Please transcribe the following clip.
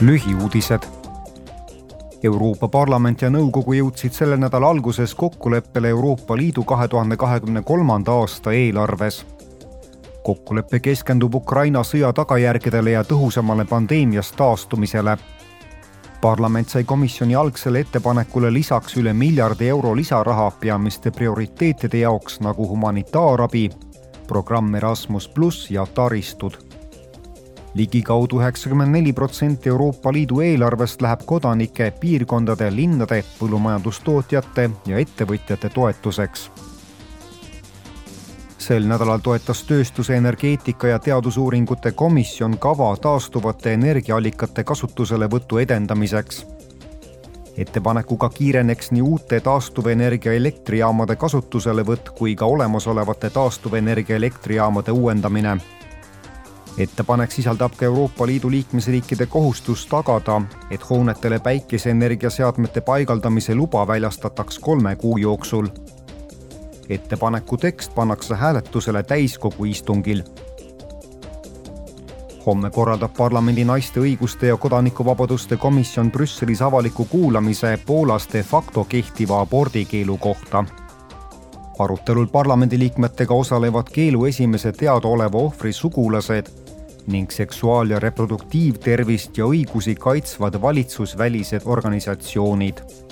lühiuudised. Euroopa Parlament ja Nõukogu jõudsid selle nädala alguses kokkuleppele Euroopa Liidu kahe tuhande kahekümne kolmanda aasta eelarves. kokkulepe keskendub Ukraina sõja tagajärgedele ja tõhusamale pandeemiast taastumisele. parlament sai komisjoni algsele ettepanekule lisaks üle miljardi euro lisaraha peamiste prioriteetide jaoks nagu humanitaarabi, programm Erasmus pluss ja taristud ligikaudu üheksakümmend neli protsenti Euroopa Liidu eelarvest läheb kodanike, piirkondade, linnade, põllumajandustootjate ja ettevõtjate toetuseks. sel nädalal toetas tööstuse, energeetika ja teadusuuringute komisjon kava taastuvate energiaallikate kasutuselevõtu edendamiseks ettepanekuga kiireneks nii uute taastuvenergia elektrijaamade kasutuselevõtt kui ka olemasolevate taastuvenergia elektrijaamade uuendamine ettepanek sisaldab ka Euroopa Liidu liikmesriikide kohustust tagada, et hoonetele päikeseenergia seadmete paigaldamise luba väljastataks kolme kuu jooksul. ettepaneku tekst pannakse hääletusele täiskogu istungil. homme korraldab parlamendi naiste õiguste ja kodanikuvabaduste komisjon Brüsselis avaliku kuulamise Poolas de facto kehtiva abordikeelu kohta arutelul parlamendiliikmetega osalevad keelu esimese teadaoleva ohvri sugulased ning seksuaal- ja reproduktiivtervist ja õigusi kaitsvad valitsusvälised organisatsioonid